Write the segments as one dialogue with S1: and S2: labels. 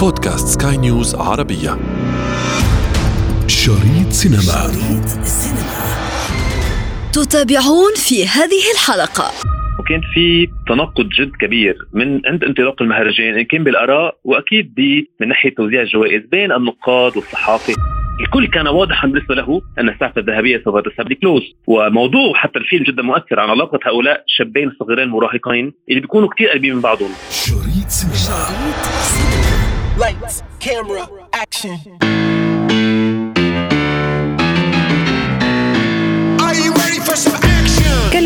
S1: بودكاست سكاي نيوز عربية. شريط سينما. شريط سينما
S2: تتابعون في هذه الحلقة.
S3: وكان في تناقض جد كبير من عند انطلاق المهرجان ان كان بالآراء وأكيد من ناحية توزيع الجوائز بين النقاد والصحافة. الكل كان واضحا بالنسبة له أن الساعة الذهبية سوف تذهب لكلوز وموضوع حتى الفيلم جدا مؤثر عن علاقة هؤلاء شابين صغيرين مراهقين اللي بيكونوا كثير قريبين من بعضهم. شريط سينما. Lights, camera, action. Are you ready for some action?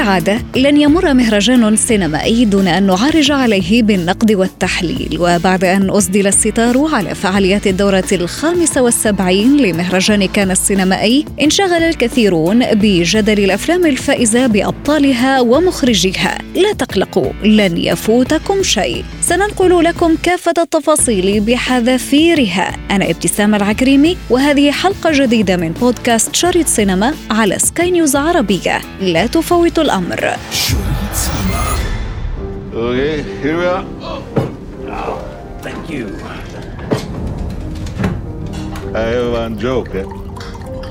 S2: كالعادة لن يمر مهرجان سينمائي دون أن نعرج عليه بالنقد والتحليل. وبعد أن أسدل الستار على فعاليات الدورة الخامسة والسبعين لمهرجان كان السينمائي انشغل الكثيرون بجدل الأفلام الفائزة بأبطالها ومخرجيها. لا تقلقوا لن يفوتكم شيء. سننقل لكم كافة التفاصيل بحذافيرها. أنا ابتسام العكريمي وهذه حلقة جديدة من بودكاست شريط سينما على سكاي نيوز عربية. لا تفوتوا الأمر
S4: Okay, here we are. Oh, thank you. I have one joke. Eh?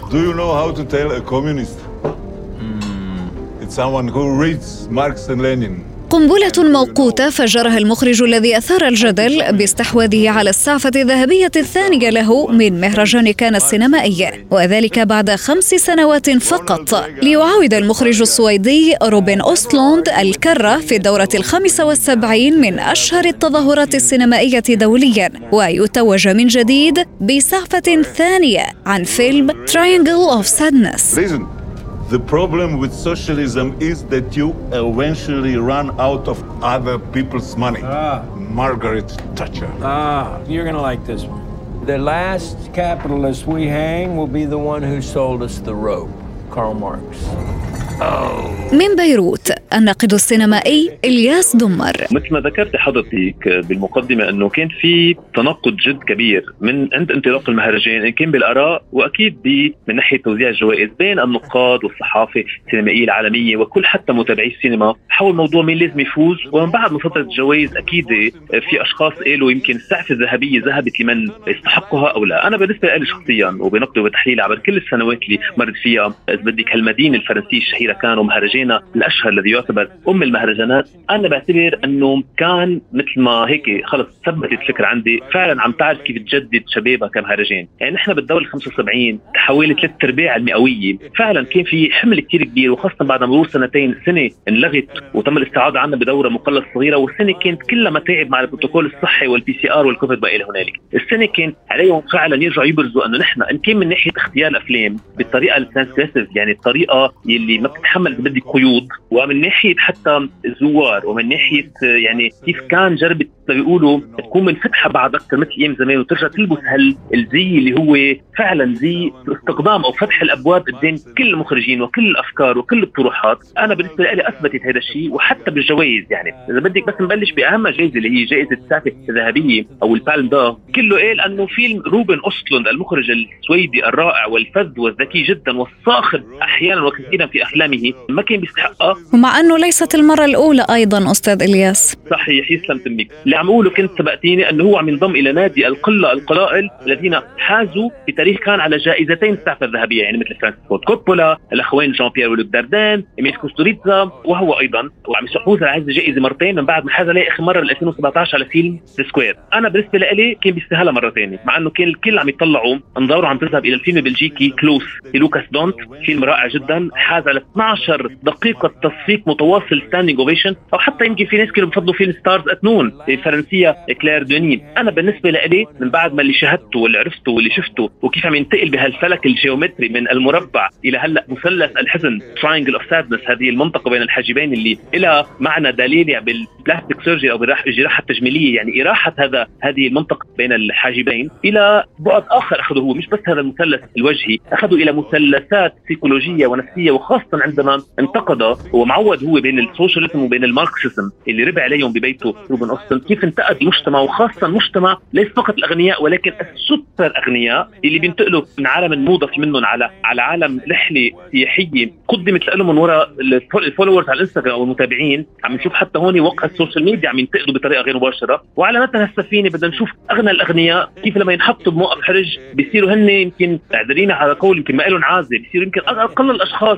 S4: Do you know how to tell a communist? Mm. It's someone who reads Marx and Lenin.
S2: قنبلة موقوتة فجرها المخرج الذي أثار الجدل باستحواذه على السعفة الذهبية الثانية له من مهرجان كان السينمائي. وذلك بعد خمس سنوات فقط. ليعاود المخرج السويدي روبن أوستلوند الكرة في الدورة الخامسة والسبعين من أشهر التظاهرات السينمائية دوليا. ويتوج من جديد بسعفة ثانية عن فيلم Triangle of Sadness.
S4: The problem with socialism is that you eventually run out of other people's money. Ah. Margaret Thatcher.
S5: Ah, you're going to like this one. The last capitalist we hang will be the one who sold us the rope, Karl Marx.
S2: من بيروت الناقد السينمائي إلياس دمر.
S3: مثل ما ذكرت حضرتك بالمقدمة أنه كان في تناقض جد كبير من عند انطلاق المهرجان إن كان بالآراء وأكيد من ناحية توزيع الجوائز بين النقاد والصحافة السينمائية العالمية وكل حتى متابعي السينما حول موضوع مين لازم يفوز ومن بعد مصادره الجوائز أكيد في أشخاص قالوا يمكن السعفه الذهبية ذهبت لمن يستحقها أو لا، أنا بالنسبة لي شخصيا وبنقدي وبتحليل عبر كل السنوات اللي مرت فيها إذا بدك هالمدينة الفرنسية الشهيرة كانوا مهرجانا الأشهر الذي يعتبر أم المهرجانات أنا بعتبر انه كان مثل ما هيك خلص ثبتت الفكرة عندي. فعلا عم تعرف كيف تجدد شبابها كمهرجان يعني نحن بالدولة ال 75 حوالي ثلاث ارباع المئوية. فعلا كان في حمل كثير كبير وخاصة بعد مرور سنتين سنة انلغت وتم الاستعاضة عنها بدورة مقلصة صغيرة والسنة كانت كلها متاعب مع البروتوكول الصحي وال PCR وال COVID ما إلى هنالك. السنة كان عليهم فعلا يرجعوا يبرزوا إنه نحن إن كان من ناحية اختيار الأفلام بالطريقة ال transgressive يعني الطريقة يلي ما بتتحمل بدي قيود ومن ناحية حتى الزوار ومن ناحية يعني كيف كان جربت بيقولوا تكون منفتحة بعد أكثر مثل أيام زمان وترجع تلبس هالزي اللي هو فعلا زي استقدام أو فتح الأبواب قدام كل المخرجين وكل الأفكار وكل الطروحات، أنا بالنسبة لي أثبتت هذا الشيء وحتى بالجوائز يعني. إذا بدك بس نبلش بأهم جائزة اللي هي جائزة السعفه الذهبية أو ال Palme d'Or. كله قال إنه فيلم روبن أوستلوند المخرج السويدي الرائع والفذ والذكي جدا والصاخب أحيانا وكثيرا في افلامه ما كان بيستحقها.
S2: ومع أنه ليست المرة الأولى أيضا أستاذ إلياس.
S3: صحيح يسلم تمك. اللي عم أقوله كنت سبقتيني أنه هو عم ينضم إلى نادي القلة القلائل الذين حازوا بتاريخ كان على جائزتين السعفه الذهبية يعني مثل فرانسيس فورد كوبولا الأخوين جان بيير ولوك داردان إيميل كوستوريتزا وهو أيضا. وعم يحوز على هذه الجائزة مرتين من بعد ما حاز عليه آخر مرة 2017 على فيلم Square أنا بالنسبة لي كان بيستاهلها مرة ثانية مع أنه كان الكل عم يطلعوا انظاره عم تذهب إلى الفيلم البلجيكي Close لوكاس دونت فيلم رائع جدا حاز على 12 دقيقة تصفيق متواصل standing ovation أو حتى يمكن في ناس كانوا بفضلوا فيلم Stars at Noon للفرنسيه كلير دوني. أنا بالنسبة لي من بعد ما اللي شاهدته واللي عرفته واللي شفته وكيف عم ينتقل بهالفلك ال geometry من المربع إلى هلأ مثلث الحزن Triangle of Sadness هذه المنطقة بين الحاجبين اللي لها معنى دليلي بال plastic surgery أو بالجراحه التجميلية يعني إزاحة هذا هذه المنطقة بين الحاجبين إلى بعد آخر أخذه هو مش بس هذا المثلث الوجهي اخذوا إلى مثلثات سيكولوجية ونفسية عندما انتقد ومعود هو بين السوشياليزم وبين الماركسيزم اللي ربع عليهم ببيته روبن أوستن. كيف انتقد المجتمع وخاصة المجتمع ليس فقط الأغنياء ولكن السد أكثر أغنياء اللي بينتقلوا من عالم الموضة في منهم على على عالم رحلة سياحية قدمت لهم من وراء الفولورز على الإنستغرام أو المتابعين. عم نشوف حتى هون وقع السوشيال ميديا عم ينتقلوا بطريقة غير مباشرة. وعلى متن هالسفينه بدنا نشوف أغنى الأغنياء كيف لما ينحطوا بموقف حرج بيصيروا هن يمكن قادرين على قول يمكن ما لهم عازة بيصيروا يمكن أقل الأشخاص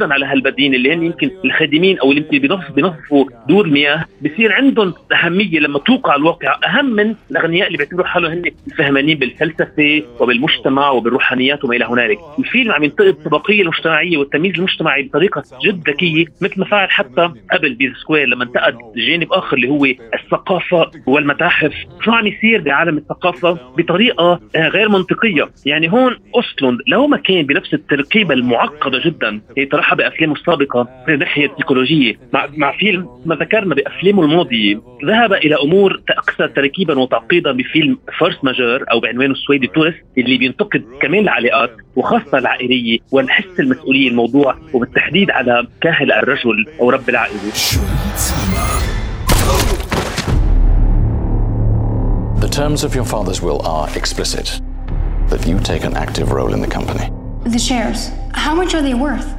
S3: وجودا على هالمدينه اللي هن يمكن الخادمين أو اللي يمكن بينظفوا دور مياه بصير عندهم أهمية لما توقع الواقع أهم من الأغنياء اللي بيعتبروا حالهم هن فهمانين بالفلسفة وبالمجتمع وبالروحانيات وما إلى هنالك، الفيلم عم ينتقد الطبقية المجتمعية والتمييز المجتمعي بطريقة جد ذكية مثل ما فعل حتى قبل بال The Square لما انتقد جانب آخر اللي هو الثقافة والمتاحف، شو عم يصير بعالم الثقافة؟ بطريقة آه، غير منطقية، يعني هون اوستلوند لو ما كان بنفس التركيبة المعقدة جدا هي طرحها بافلامه السابقه من الناحيه السيكولوجيه مع مع فيلم ما ذكرنا بافلامه الماضية. ذهب إلى أمور أكثر تركيبا وتعقيدا بفيلم فورس ماجور أو بعنوانه السويدي تورست اللي بينتقد كمان العلاقات وخاصة العائلية ونحس المسؤولية الموضوع وبالتحديد على كاهل الرجل أو رب العائلة.
S6: The terms of your father's will are explicit that you take an active role in the company.
S7: The shares, how much are they worth?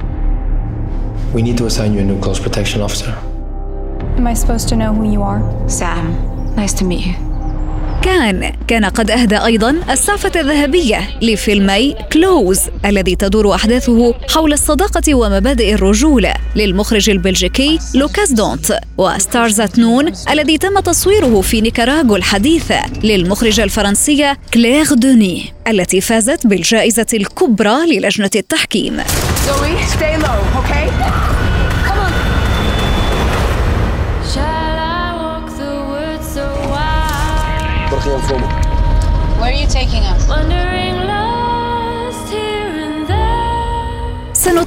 S8: We need to assign you a new close protection officer.
S7: Am I supposed to know who you are?
S9: Sam, nice to meet you.
S2: كان كان قد أهدى أيضا السعفة الذهبية لفيلمي كلوز الذي تدور أحداثه حول الصداقة ومبادئ الرجولة للمخرج البلجيكي لوكاس دونت و Stars at Noon الذي تم تصويره في نيكاراغو الحديثة للمخرجة الفرنسية كلير دوني التي فازت بالجائزة الكبرى للجنة التحكيم
S9: Zoe, stay low, okay? Come on. Shall I walk the woods, so wild?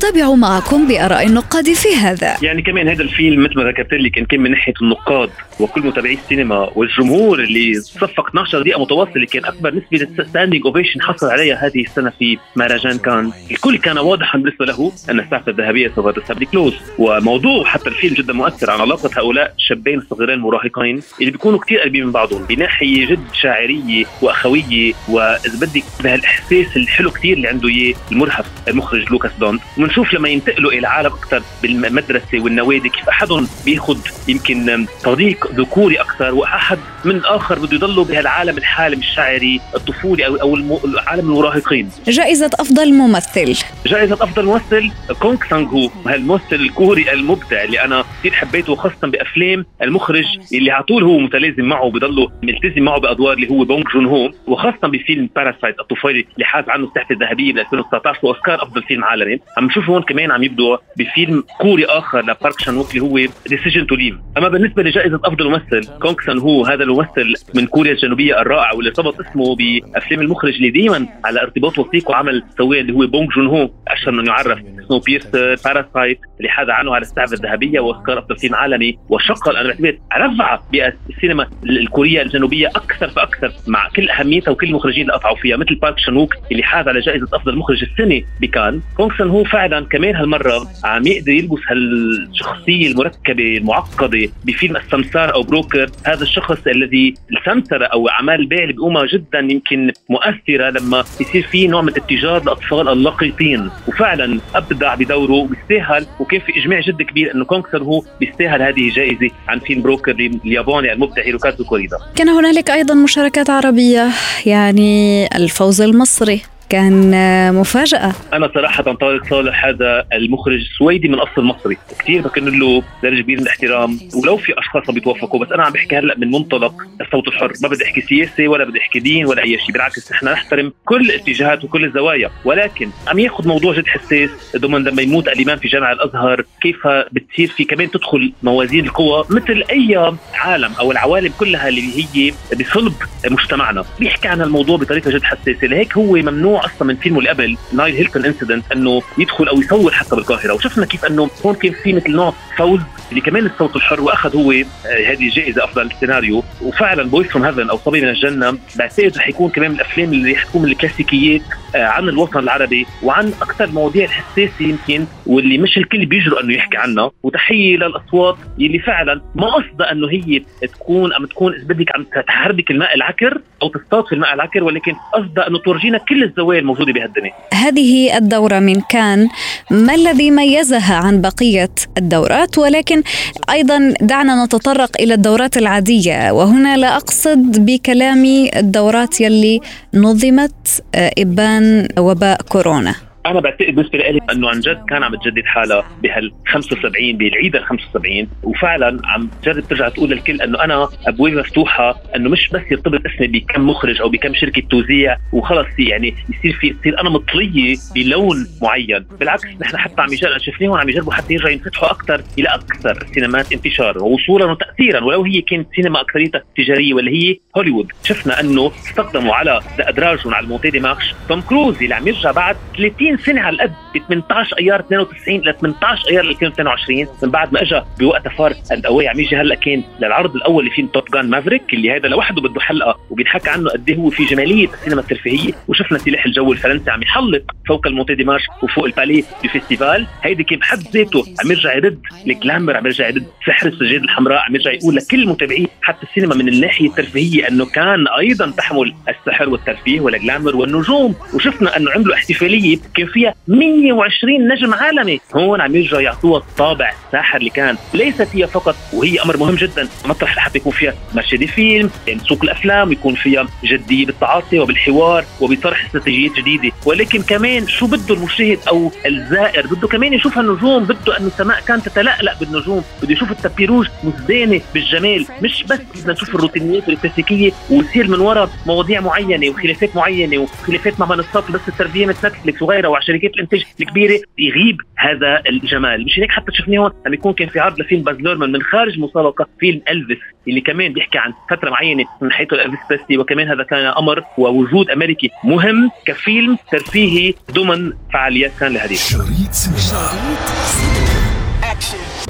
S2: سنتابع معكم بآراء النقاد في هذا.
S3: يعني كمان هذا الفيلم مثل ما ذكرت لك إن كان من ناحية النقاد وكل متابعي السينما والجمهور اللي صفق 12 دقيقة متواصلة كان أكبر نسبة standing ovation حصل عليها هذه السنة في مهرجان كان. الكل كان واضحا بالنسبة له أن السعفة الذهبية سوف تذهب لكلوز وموضوع حتى الفيلم جدا مؤثر عن علاقة هؤلاء الشابين الصغيرين المراهقين اللي بيكونوا كثير قريبين من بعضهم بناحية جد شاعرية وأخوية. وإذا بدك بهالإحساس الحلو كثير اللي عنده إياه المرهف المخرج لوكاس دونت. ونشوف لما ينتقلوا إلى عالم أكثر بالمدرسة والنوادي كيف أحدهم بياخذ يمكن طريق ذكوري أكثر وأحد من اخر بده يضلوا بهالعالم الحالم الشاعري الطفولي أو أو عالم المراهقين.
S2: جائزة أفضل ممثل.
S3: جائزة أفضل ممثل كونغ سانغ هو هالممثل الكوري المبدع اللي أنا كثير حبيته خاصة بأفلام المخرج اللي على طول هو متلازم معه بضله ملتزم معه بأدوار اللي هو بونغ جون هو وخاصة بفيلم Parasite الطفيلي اللي حاز عنه السعفة الذهبية ب 2019 وأوسكار أفضل فيلم عالمي. عم نشوف هون كمان عم يبدوا بفيلم كوري آخر لبارك شان ووك اللي هو Decision to Leave أما بالنسبة لجائزة أفضل ممثل كونغ سان هو هذا الممثل من كوريا الجنوبية الرائع واللي ارتبط اسمه بأفلام المخرج اللي دائما على ارتباط وثيق وعمل سويه اللي هو بونغ جون هو أشهر إنه يعرف Snowpiercer Parasite اللي حاز عنه على السعفه الذهبية وأوسكار أفضل فيلم عالمي. أنا بعتبر رفع بالسينما الكورية الجنوبية أكثر فأكثر مع كل أهميتها وكل المخرجين اللي قطعوا فيها مثل بارك شانوك اللي حاز على جائزة أفضل مخرج السنة بكان. كونغسون هو فعلا كمان هالمرة عم يقدر يلبس هالشخصية المركبة المعقدة بفيلم السمسار أو Broker. هذا الشخص الذي السمسرة أو أعمال البيع اللي بيقومها جدا يمكن مؤثرة لما يصير في نوع من الاتجاه للاطفال اللقيطين. وفعلا أبدع بدوره وبيستاهل. وكان في إجماع جد كبير إنه كونغ سان هو بيستاهل هذه الجائزه عن فيلم Broker الياباني المبدع هيروكازو كوريدا.
S2: كان هنالك أيضا مشاركات عربية يعني الفوز المصري. كان مفاجأة.
S3: أنا صراحة طارق صالح هذا المخرج سويدي من أصل مصري. كثير بكن له درجة كبيرة من الاحترام. ولو في أشخاص بيتوافقوا بس أنا عم بحكي هلأ من منطلق الصوت الحر. ما بدي أحكي سياسة ولا بدي أحكي دين ولا أي شيء. بالعكس نحن نحترم كل الاتجاهات وكل الزوايا. ولكن عم ياخذ موضوع جد حساس. ضمن لما يموت الإمام في جامع الأزهر كيف بتصير في كمان تدخل موازين القوى مثل أي عالم أو العوالم كلها اللي هي بصلب مجتمعنا. بيحكي عن الموضوع بطريقة جد حساسة. لهيك هو ممنوع أصلا من فيلمه اللي قبل Nile Hilton Incident إنه يدخل أو يصور حتى بالقاهرة. وشفنا كيف إنه هون كان في مثل نوع فوز اللي كمان الصوت الحر وأخذ هو آه، هذه الجائزه أفضل سيناريو. وفعلا Boy from Heaven أو صبي من الجنة بعتقد رح يكون كمان من الأفلام اللي رح تكون من الكلاسيكيات آه، عن الوطن العربي وعن أكثر المواضيع الحساسة يمكن واللي مش الكل بيجرؤ إنه يحكي عنها. وتحية للأصوات اللي فعلا ما قصدها إنه هي تكون عم تكون إذا بدك عم تحرك الماء العكر أو تصطاد في الماء العكر ولكن قصدها إنه تورجينا كل الزوايا الموجوده بهالدنيا؟
S2: هذه الدورة من كان. ما الذي ميزها عن بقية الدورات؟ ولكن أيضا دعنا نتطرق إلى الدورات العادية. وهنا لا أقصد بكلامي الدورات يلي نظمت آه، إبان وباء كورونا.
S3: أنا بعتقد بالنسبة لي إنه عن جد كان عم تجدد حالها بهال 75 بالعيد ال 75 وفعلا عم تجرب ترجع تقول للكل إنه أنا ابوابي مفتوحة إنه مش بس يرتبط اسمي بكم مخرج أو بكم شركة توزيع وخلص يعني يصير في يصير أنا مطلية بلون معين. بالعكس نحن حتى عم يجرب شفناهم عم يجربوا حتى يرجعوا ينفتحوا أكثر إلى أكثر السينمات انتشارا ووصولا وتاثيرا ولو هي كانت سينما أكثريتها تجارية ولا هي هوليوود. شفنا إنه استخدموا على ادراجهم على ال montée des marches توم كروز اللي عم يرجع بعد 30 30 سنة على القد ب 18 أيار 92 ل 18 أيار 2022 من بعد ما اجى بوقتها فار القوي عم يجي هلأ كان للعرض الأول اللي فيه Top Gun Maverick اللي هذا لوحده بده حلقة وبينحكى عنه قد إيه هو في جمالية السينما الترفيهية وشفنا سلاح الجو الفرنسي عم يحلق فوق ال montée des marches وفوق ال Palais des Festivals. هيدي كان بحد ذاته عم يرجع يرد ال glamour عم يرجع يرد سحر السجاد الحمراء عم يرجع يقول لكل المتابعين حتى السينما من الناحية الترفيهية إنه كان أيضا تحمل السحر والترفيه وال glamour والنجوم. وشفنا إنه عملوا احتفالية كان فيها 100 120 نجم عالمي. هون عم يرجعوا يعطوها الطابع الساحر اللي كان ليست هي فقط وهي أمر مهم جدا. مطرح لحتى يكون فيها مرشدي فيلم يعني سوق الأفلام ويكون فيها جدية بالتعاطي وبالحوار وبطرح استراتيجيات جديدة. ولكن كمان شو بده المشاهد أو الزائر؟ بده كمان يشوف النجوم بده انه السماء كانت تتلألأ بالنجوم. بده يشوف ال tapis rouge مزدانة بالجمال. مش بس بدنا نشوف الروتينيات والكلاسيكية ويصير من وراء مواضيع معينة وخلافات معينة وخلافات مع منصات بس الترفيه مثل نتفلكس وغيرها. وعلى شركات الإنتاج الكبيرة يغيب هذا الجمال. مش هيك حتى شفناه هون؟ لما يكون كان في عرض لفيلم باز لورمان من خارج مسابقه فيلم إلفيس اللي كمان بيحكي عن فترة معينة من حيث الفيس بريسلي وكمان هذا كان أمر ووجود أمريكي مهم كفيلم ترفيهي ضمن فعاليات كان لهذه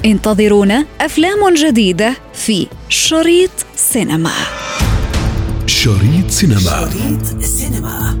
S2: انتظرونا أفلام جديدة في شريط سينما.
S1: شريط سينما. شريط سينما.